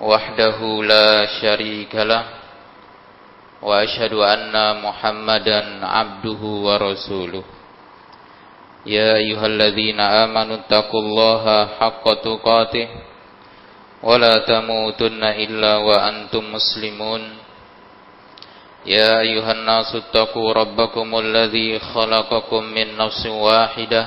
وحده لا شريك له وأشهد أن محمدا عبده ورسوله يا أيها الذين آمنوا اتقوا الله حق تقاته ولا تموتن إلا وأنتم مسلمون يا أيها الناس اتقوا ربكم الذي خلقكم من نفس واحدة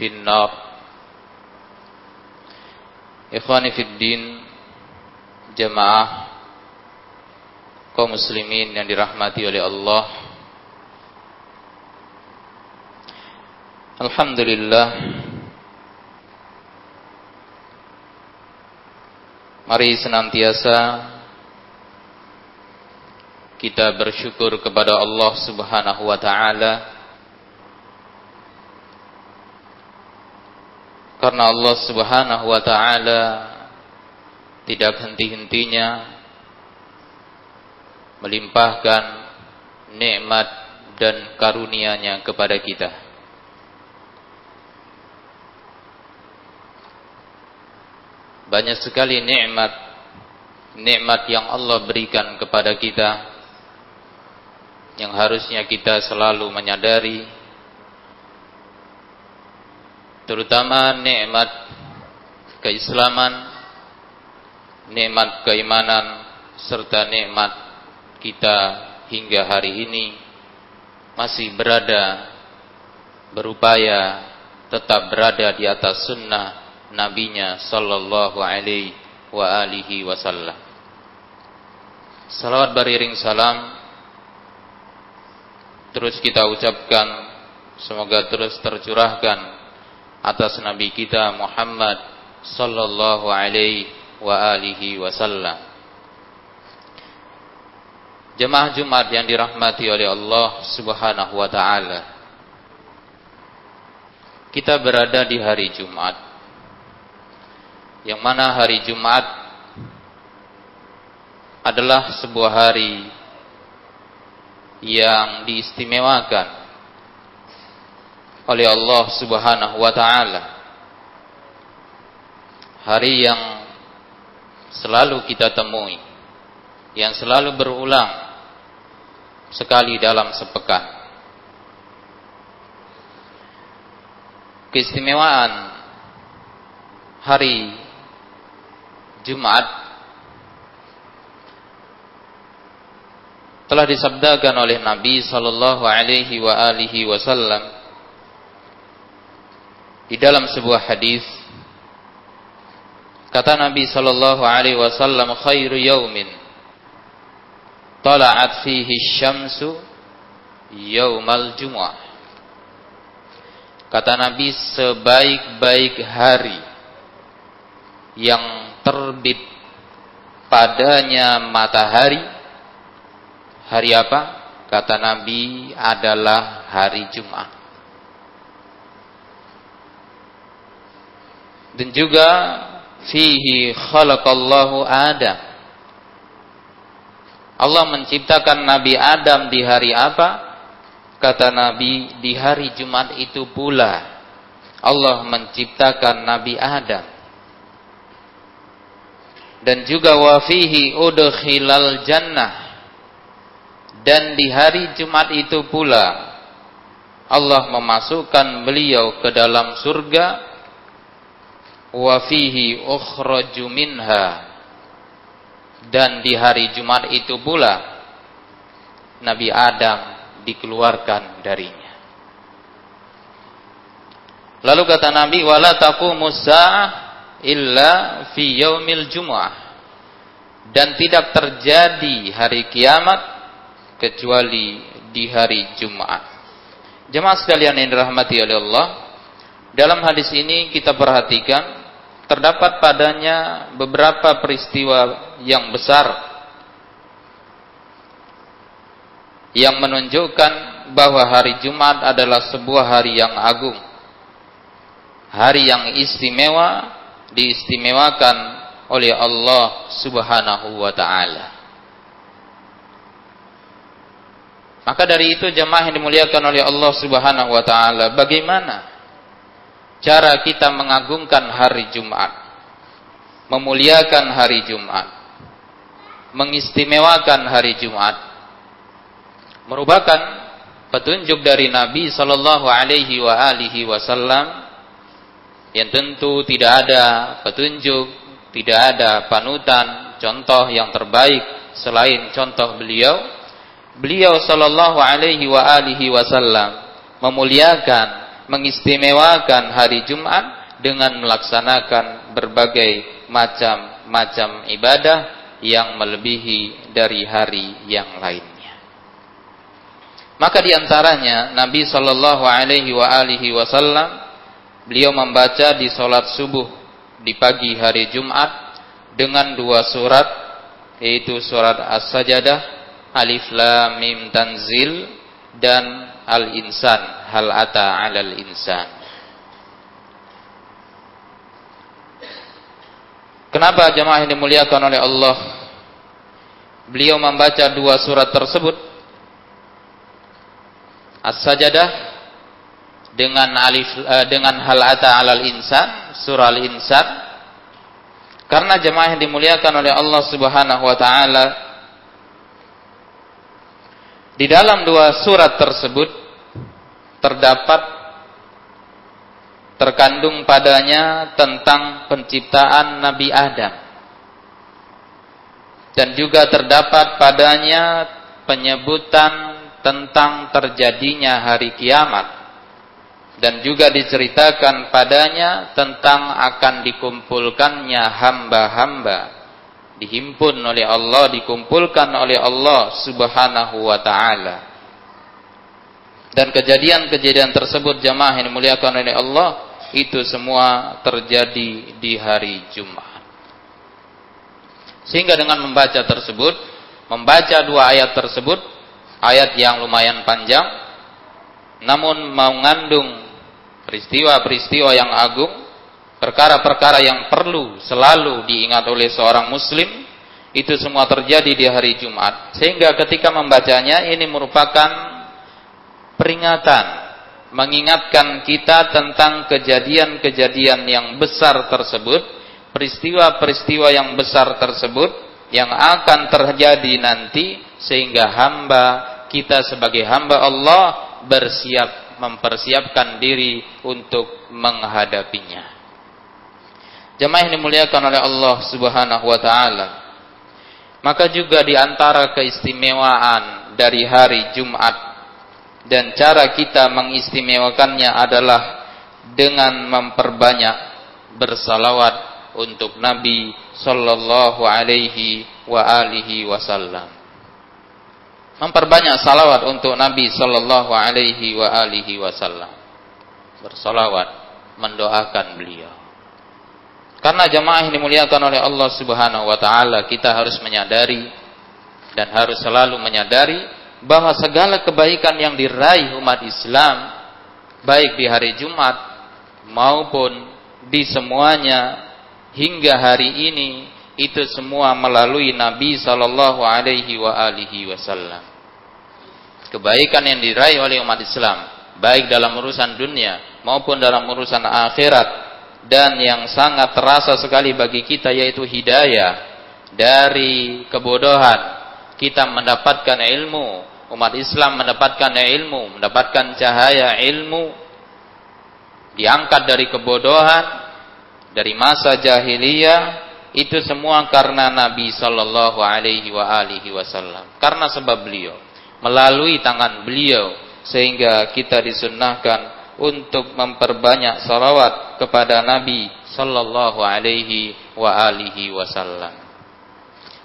finnar. Ikhwani fiddin jamaah kaum muslimin yang dirahmati oleh Allah. Alhamdulillah Mari senantiasa kita bersyukur kepada Allah Subhanahu wa taala Karena Allah Subhanahu wa taala tidak henti-hentinya melimpahkan nikmat dan karunia-Nya kepada kita. Banyak sekali nikmat nikmat yang Allah berikan kepada kita yang harusnya kita selalu menyadari terutama nikmat keislaman, nikmat keimanan serta nikmat kita hingga hari ini masih berada berupaya tetap berada di atas sunnah nabinya sallallahu alaihi wa alihi wasallam. Salawat beriring salam terus kita ucapkan semoga terus tercurahkan atas nabi kita Muhammad sallallahu alaihi wa alihi wasallam. Jemaah Jumat yang dirahmati oleh Allah Subhanahu wa taala. Kita berada di hari Jumat. Yang mana hari Jumat adalah sebuah hari yang diistimewakan oleh Allah Subhanahu wa taala. Hari yang selalu kita temui, yang selalu berulang sekali dalam sepekan. Keistimewaan hari Jumat telah disabdakan oleh Nabi sallallahu alaihi wa alihi wasallam di dalam sebuah hadis kata Nabi sallallahu alaihi wasallam khairu yaumin tala'at fihi syamsu yaumal jumu'ah. Kata Nabi sebaik-baik hari yang terbit padanya matahari hari apa? Kata Nabi adalah hari Jumat dan juga fihi khalaqallahu Adam Allah menciptakan Nabi Adam di hari apa? Kata Nabi, di hari Jumat itu pula Allah menciptakan Nabi Adam. Dan juga wafihi udkhilal jannah. Dan di hari Jumat itu pula Allah memasukkan beliau ke dalam surga wafihi ukhraju minha dan di hari Jumat itu pula Nabi Adam dikeluarkan darinya. Lalu kata Nabi wala taqumu illa fi yaumil jumu'ah. Dan tidak terjadi hari kiamat kecuali di hari Jumat. Jemaah sekalian yang dirahmati oleh Allah, dalam hadis ini kita perhatikan terdapat padanya beberapa peristiwa yang besar yang menunjukkan bahwa hari Jumat adalah sebuah hari yang agung. Hari yang istimewa diistimewakan oleh Allah Subhanahu wa taala. Maka dari itu jemaah yang dimuliakan oleh Allah Subhanahu wa taala, bagaimana cara kita mengagungkan hari Jumat, memuliakan hari Jumat, mengistimewakan hari Jumat, merupakan petunjuk dari Nabi Shallallahu Alaihi Wasallam yang tentu tidak ada petunjuk, tidak ada panutan, contoh yang terbaik selain contoh beliau. Beliau Shallallahu Alaihi Wasallam memuliakan mengistimewakan hari Jumat dengan melaksanakan berbagai macam-macam ibadah yang melebihi dari hari yang lainnya. Maka di antaranya Nabi Shallallahu Alaihi Wasallam beliau membaca di sholat subuh di pagi hari Jumat dengan dua surat yaitu surat As-Sajadah, Alif Lam Mim Tanzil dan Al-Insan hal ata 'alal insan. Kenapa jemaah yang dimuliakan oleh Allah beliau membaca dua surat tersebut? As-Sajadah dengan alif uh, dengan hal ata 'alal insan surah Al-Insan. Karena jemaah yang dimuliakan oleh Allah Subhanahu wa taala di dalam dua surat tersebut terdapat terkandung padanya tentang penciptaan Nabi Adam. Dan juga terdapat padanya penyebutan tentang terjadinya hari kiamat. Dan juga diceritakan padanya tentang akan dikumpulkannya hamba-hamba dihimpun oleh Allah dikumpulkan oleh Allah Subhanahu wa taala dan kejadian-kejadian tersebut jamaah yang dimuliakan oleh Allah itu semua terjadi di hari Jumat. Sehingga dengan membaca tersebut, membaca dua ayat tersebut, ayat yang lumayan panjang, namun mengandung peristiwa-peristiwa yang agung, perkara-perkara yang perlu selalu diingat oleh seorang muslim, itu semua terjadi di hari Jumat. Sehingga ketika membacanya ini merupakan peringatan, mengingatkan kita tentang kejadian-kejadian yang besar tersebut, peristiwa-peristiwa yang besar tersebut yang akan terjadi nanti sehingga hamba kita sebagai hamba Allah bersiap mempersiapkan diri untuk menghadapinya. Jemaah yang dimuliakan oleh Allah Subhanahu wa taala. Maka juga di antara keistimewaan dari hari Jumat dan cara kita mengistimewakannya adalah dengan memperbanyak bersalawat untuk Nabi sallallahu alaihi wa alihi wasallam. Memperbanyak salawat untuk Nabi sallallahu alaihi wa alihi wasallam. Bersalawat mendoakan beliau. Karena jemaah yang dimuliakan oleh Allah Subhanahu wa taala, kita harus menyadari dan harus selalu menyadari bahwa segala kebaikan yang diraih umat Islam baik di hari Jumat maupun di semuanya hingga hari ini itu semua melalui Nabi sallallahu alaihi wa alihi wasallam. Kebaikan yang diraih oleh umat Islam, baik dalam urusan dunia maupun dalam urusan akhirat dan yang sangat terasa sekali bagi kita yaitu hidayah dari kebodohan kita mendapatkan ilmu umat Islam mendapatkan ilmu mendapatkan cahaya ilmu diangkat dari kebodohan dari masa jahiliyah itu semua karena Nabi Shallallahu Alaihi Wasallam. Karena sebab beliau, melalui tangan beliau, sehingga kita disunnahkan untuk memperbanyak salawat kepada Nabi Shallallahu Alaihi Wasallam.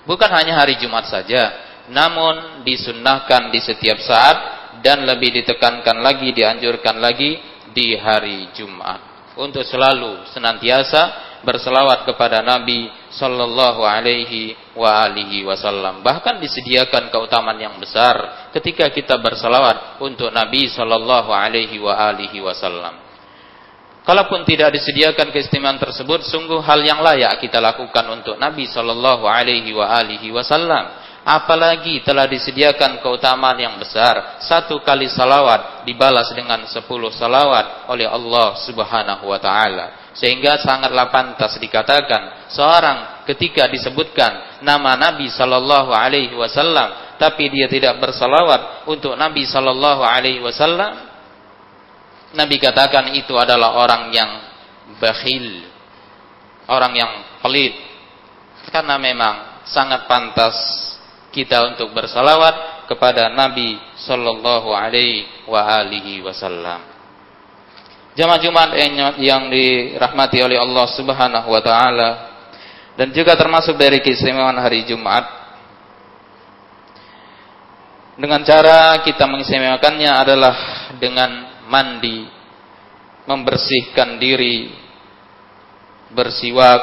Bukan hanya hari Jumat saja, namun disunnahkan di setiap saat dan lebih ditekankan lagi, dianjurkan lagi di hari Jumat untuk selalu senantiasa berselawat kepada Nabi sallallahu alaihi wa alihi wasallam. Bahkan disediakan keutamaan yang besar ketika kita berselawat untuk Nabi sallallahu alaihi wa alihi wasallam. Kalaupun tidak disediakan keistimewaan tersebut, sungguh hal yang layak kita lakukan untuk Nabi sallallahu alaihi wa alihi wasallam. Apalagi telah disediakan keutamaan yang besar. Satu kali salawat dibalas dengan sepuluh salawat oleh Allah subhanahu wa ta'ala. Sehingga sangatlah pantas dikatakan seorang ketika disebutkan nama Nabi sallallahu alaihi wasallam tapi dia tidak bersalawat untuk Nabi sallallahu alaihi wasallam Nabi katakan itu adalah orang yang bakhil orang yang pelit. Karena memang sangat pantas kita untuk bersalawat kepada Nabi sallallahu alaihi wasallam Jamaah Jumat yang dirahmati oleh Allah Subhanahu wa taala dan juga termasuk dari keistimewaan hari Jumat. Dengan cara kita mengistimewakannya adalah dengan mandi membersihkan diri bersiwak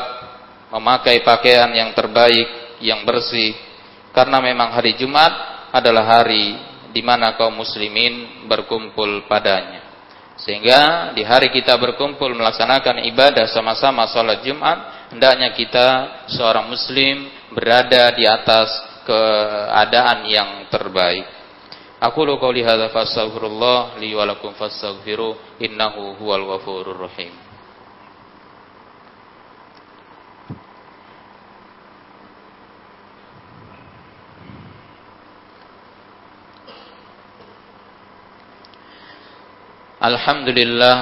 memakai pakaian yang terbaik yang bersih. Karena memang hari Jumat adalah hari di mana kaum muslimin berkumpul padanya sehingga di hari kita berkumpul melaksanakan ibadah sama-sama sholat Jumat, hendaknya kita seorang muslim berada di atas keadaan yang terbaik. Aku lu qauli hadza fastaghfirullah li wa innahu huwal ghafurur rahim. Alhamdulillah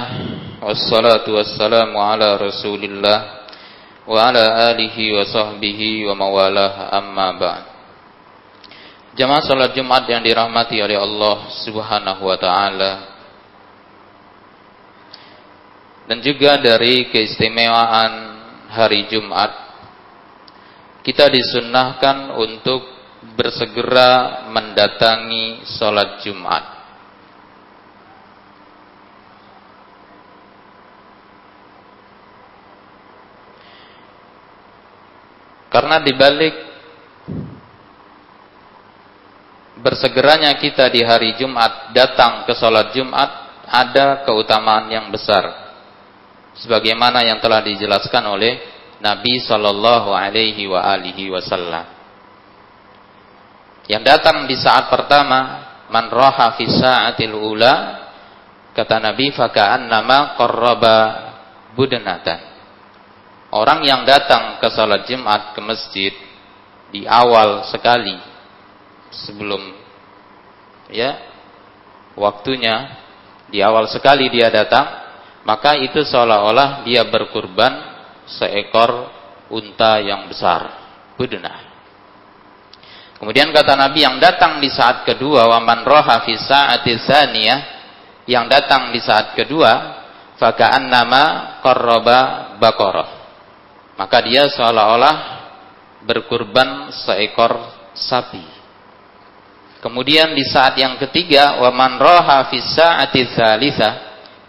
Wassalatu wassalamu ala rasulillah Wa ala alihi wa sahbihi wa mawalah amma ba'd. Jamaah salat Jumat yang dirahmati oleh Allah subhanahu wa ta'ala. Dan juga dari keistimewaan hari Jumat Kita disunnahkan untuk bersegera mendatangi salat Jumat Karena dibalik bersegeranya kita di hari Jumat datang ke sholat Jumat ada keutamaan yang besar. Sebagaimana yang telah dijelaskan oleh Nabi Shallallahu Alaihi Wasallam. Yang datang di saat pertama, man roha fi ula, kata Nabi, fakaan nama korroba budenatan Orang yang datang ke salat Jumat ke masjid di awal sekali sebelum ya waktunya di awal sekali dia datang maka itu seolah-olah dia berkurban seekor unta yang besar budna kemudian kata Nabi yang datang di saat kedua waman roha fi saati yang datang di saat kedua fakaan nama korroba bakoroh maka dia seolah-olah berkurban seekor sapi. Kemudian di saat yang ketiga, waman roha fisa sa'ati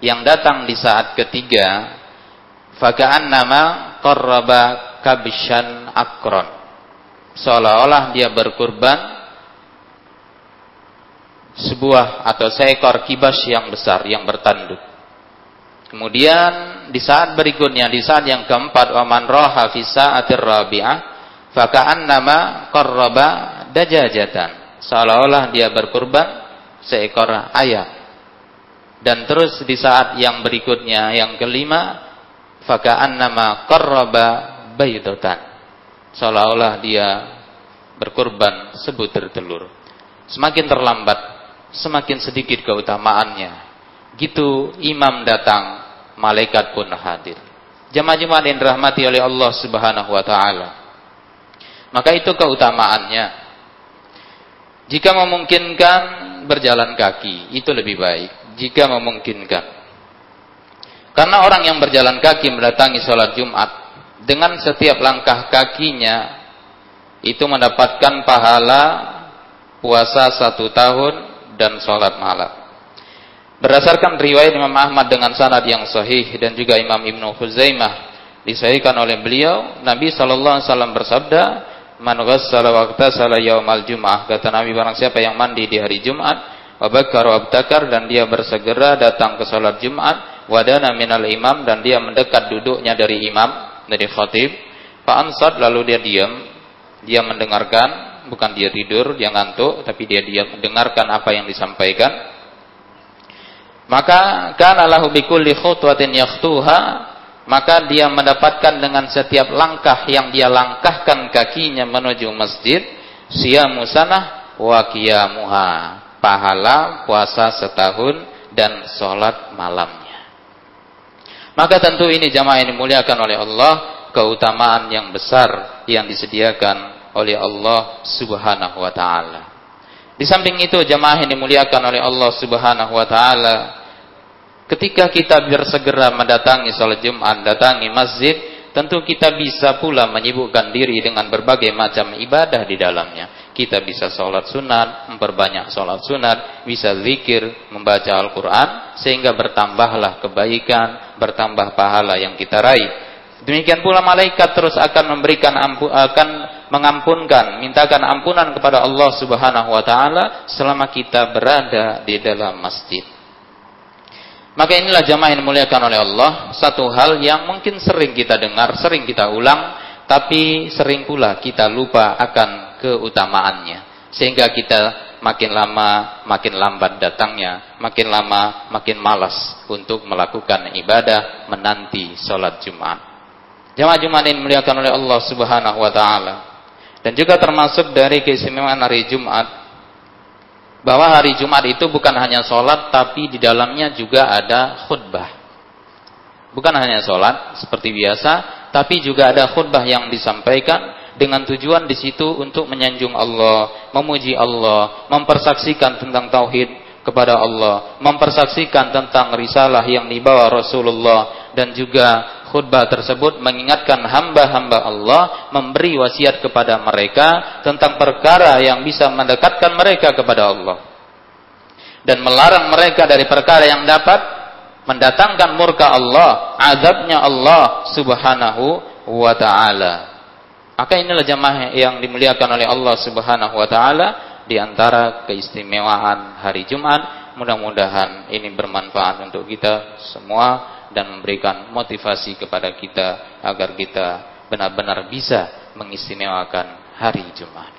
yang datang di saat ketiga, fakaan nama korroba kabishan akron. Seolah-olah dia berkurban sebuah atau seekor kibas yang besar yang bertanduk. Kemudian di saat berikutnya, di saat yang keempat, waman roha fi sa'atir rabi'ah, faka'annama qarraba dajajatan. Seolah-olah dia berkurban seekor ayam. Dan terus di saat yang berikutnya yang kelima faka'annama qarraba baydatan. Seolah-olah dia berkurban sebutir telur. Semakin terlambat semakin sedikit keutamaannya. Gitu imam datang malaikat pun hadir. Jemaah-jemaah yang dirahmati oleh Allah Subhanahu wa taala. Maka itu keutamaannya. Jika memungkinkan berjalan kaki. Itu lebih baik. Jika memungkinkan. Karena orang yang berjalan kaki mendatangi sholat Jumat dengan setiap langkah kakinya itu mendapatkan pahala puasa satu tahun dan sholat malam. Berdasarkan riwayat Imam Ahmad dengan sanad yang sahih dan juga Imam Ibnu Khuzaimah disahihkan oleh beliau, Nabi sallallahu alaihi wasallam bersabda, "Man ghassala wa ightasala yaumal jum'ah." Kata Nabi barang siapa yang mandi di hari Jumat, wa bakkara abtakar dan dia bersegera datang ke salat Jumat, wadana minal imam dan dia mendekat duduknya dari imam, dari khatib, fa ansat lalu dia diam, dia mendengarkan bukan dia tidur, dia ngantuk, tapi dia diam mendengarkan apa yang disampaikan. Maka kana lahu bikulli khutwatin yakhtuha, maka dia mendapatkan dengan setiap langkah yang dia langkahkan kakinya menuju masjid, siyamu sanah wa qiyamuha, pahala puasa setahun dan sholat malamnya. Maka tentu ini jamaah yang dimuliakan oleh Allah, keutamaan yang besar yang disediakan oleh Allah Subhanahu wa taala. Di samping itu jemaah yang dimuliakan oleh Allah Subhanahu wa taala, ketika kita bersegera mendatangi salat Jumat, datangi masjid, tentu kita bisa pula menyibukkan diri dengan berbagai macam ibadah di dalamnya. Kita bisa sholat sunat, memperbanyak sholat sunat, bisa zikir, membaca Al-Quran, sehingga bertambahlah kebaikan, bertambah pahala yang kita raih. Demikian pula malaikat terus akan memberikan ampu, akan mengampunkan, mintakan ampunan kepada Allah Subhanahu wa taala selama kita berada di dalam masjid. Maka inilah jamaah yang dimuliakan oleh Allah, satu hal yang mungkin sering kita dengar, sering kita ulang, tapi sering pula kita lupa akan keutamaannya. Sehingga kita makin lama makin lambat datangnya, makin lama makin malas untuk melakukan ibadah menanti sholat Jumat. Jamaah Jumat ini dimuliakan oleh Allah Subhanahu wa taala. Dan juga termasuk dari keistimewaan hari Jumat bahwa hari Jumat itu bukan hanya sholat tapi di dalamnya juga ada khutbah. Bukan hanya sholat seperti biasa, tapi juga ada khutbah yang disampaikan dengan tujuan di situ untuk menyanjung Allah, memuji Allah, mempersaksikan tentang tauhid kepada Allah, mempersaksikan tentang risalah yang dibawa Rasulullah dan juga khutbah tersebut mengingatkan hamba-hamba Allah memberi wasiat kepada mereka tentang perkara yang bisa mendekatkan mereka kepada Allah dan melarang mereka dari perkara yang dapat mendatangkan murka Allah, azabnya Allah Subhanahu wa taala. Maka inilah jamaah yang dimuliakan oleh Allah Subhanahu wa taala di antara keistimewaan hari Jumat. Mudah-mudahan ini bermanfaat untuk kita semua dan memberikan motivasi kepada kita agar kita benar-benar bisa mengistimewakan hari Jumat.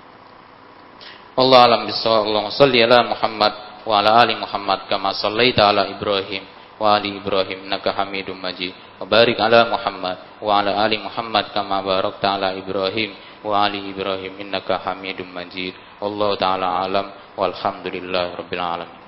Allah alam bisawab. Allahumma salli ala Muhammad wa ala ali Muhammad kama sallaita ala Ibrahim wa ali Ibrahim innaka Hamidum Majid. Wa barik ala Muhammad wa ala ali Muhammad kama barakta ala Ibrahim wa ali Ibrahim innaka Hamidum Majid. Allah taala alam walhamdulillah rabbil alamin.